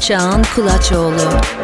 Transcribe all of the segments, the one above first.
Can Kulaçoğlu.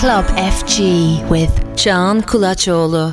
Club FG with Can Kulaçoğlu.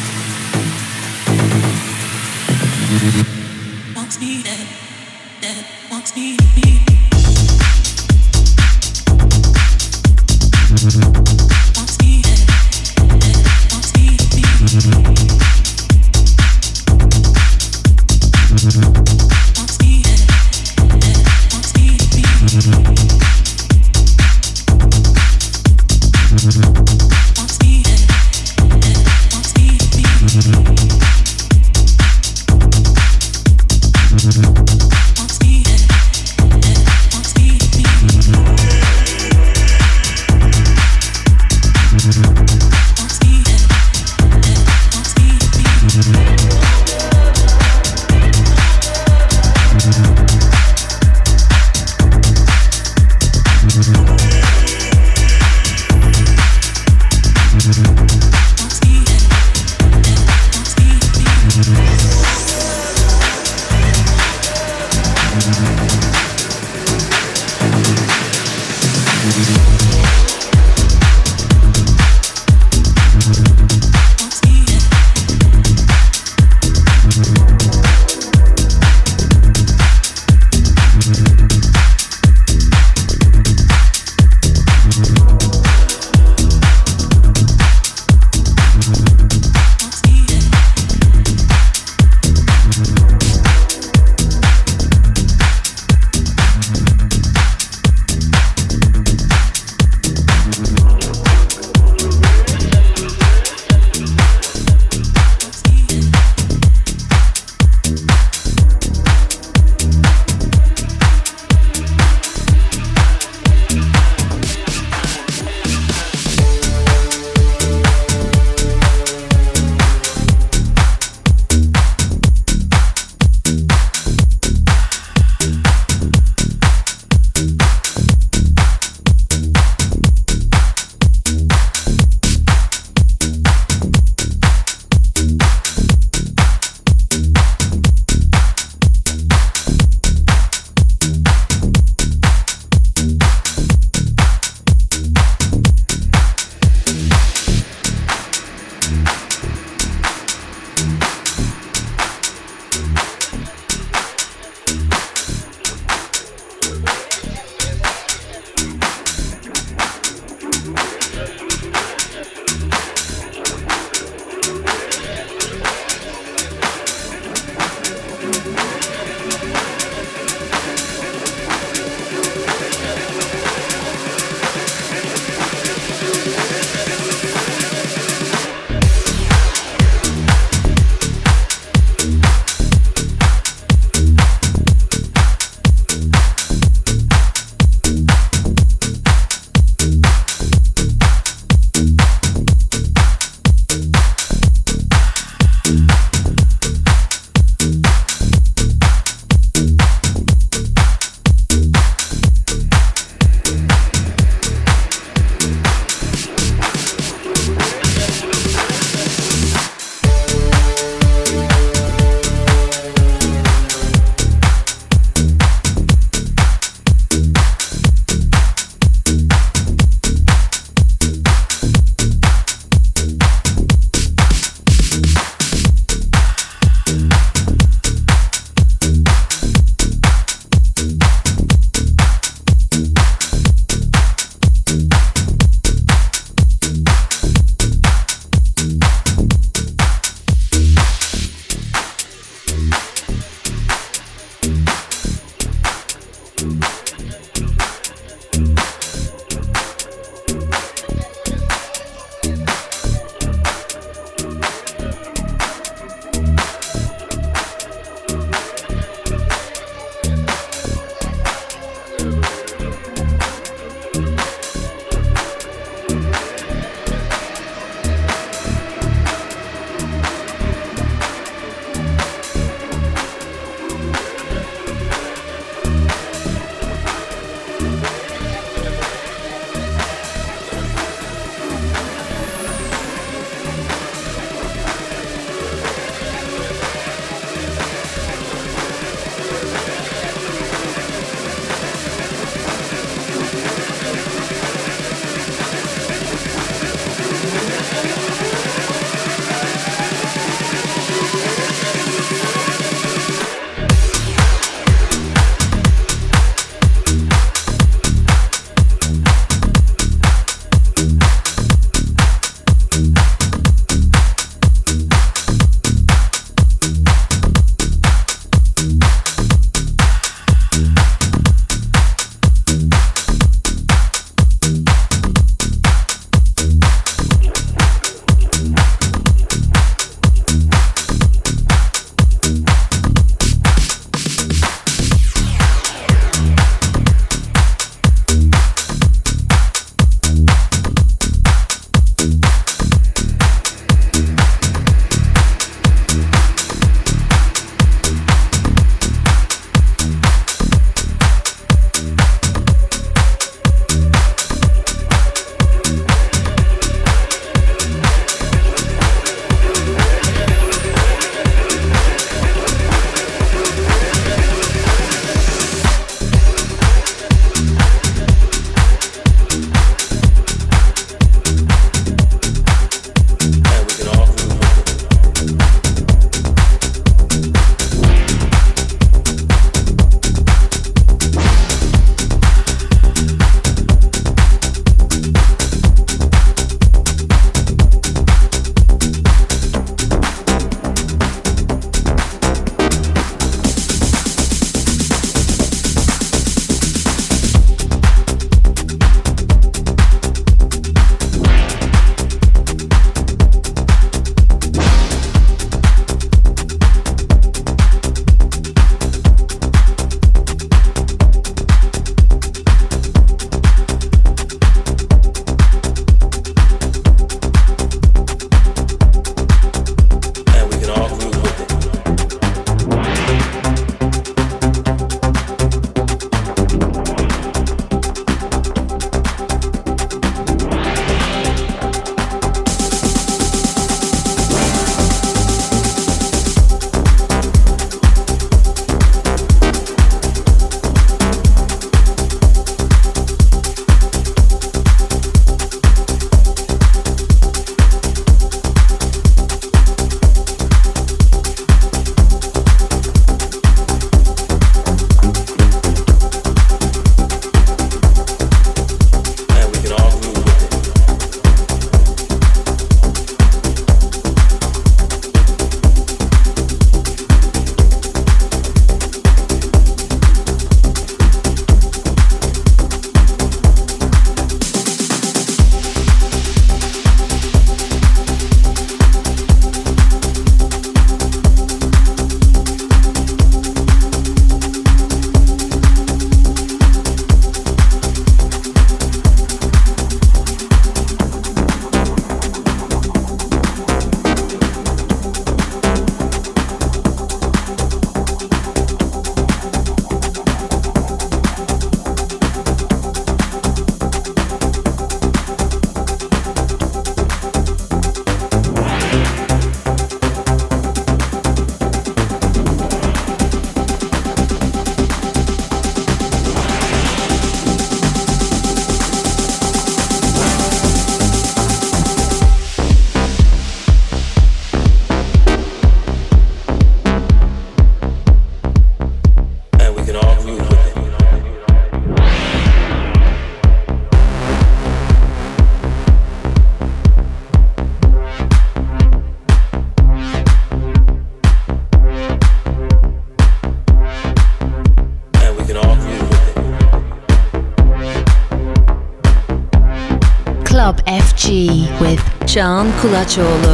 Kulaçoğlu.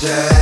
dead.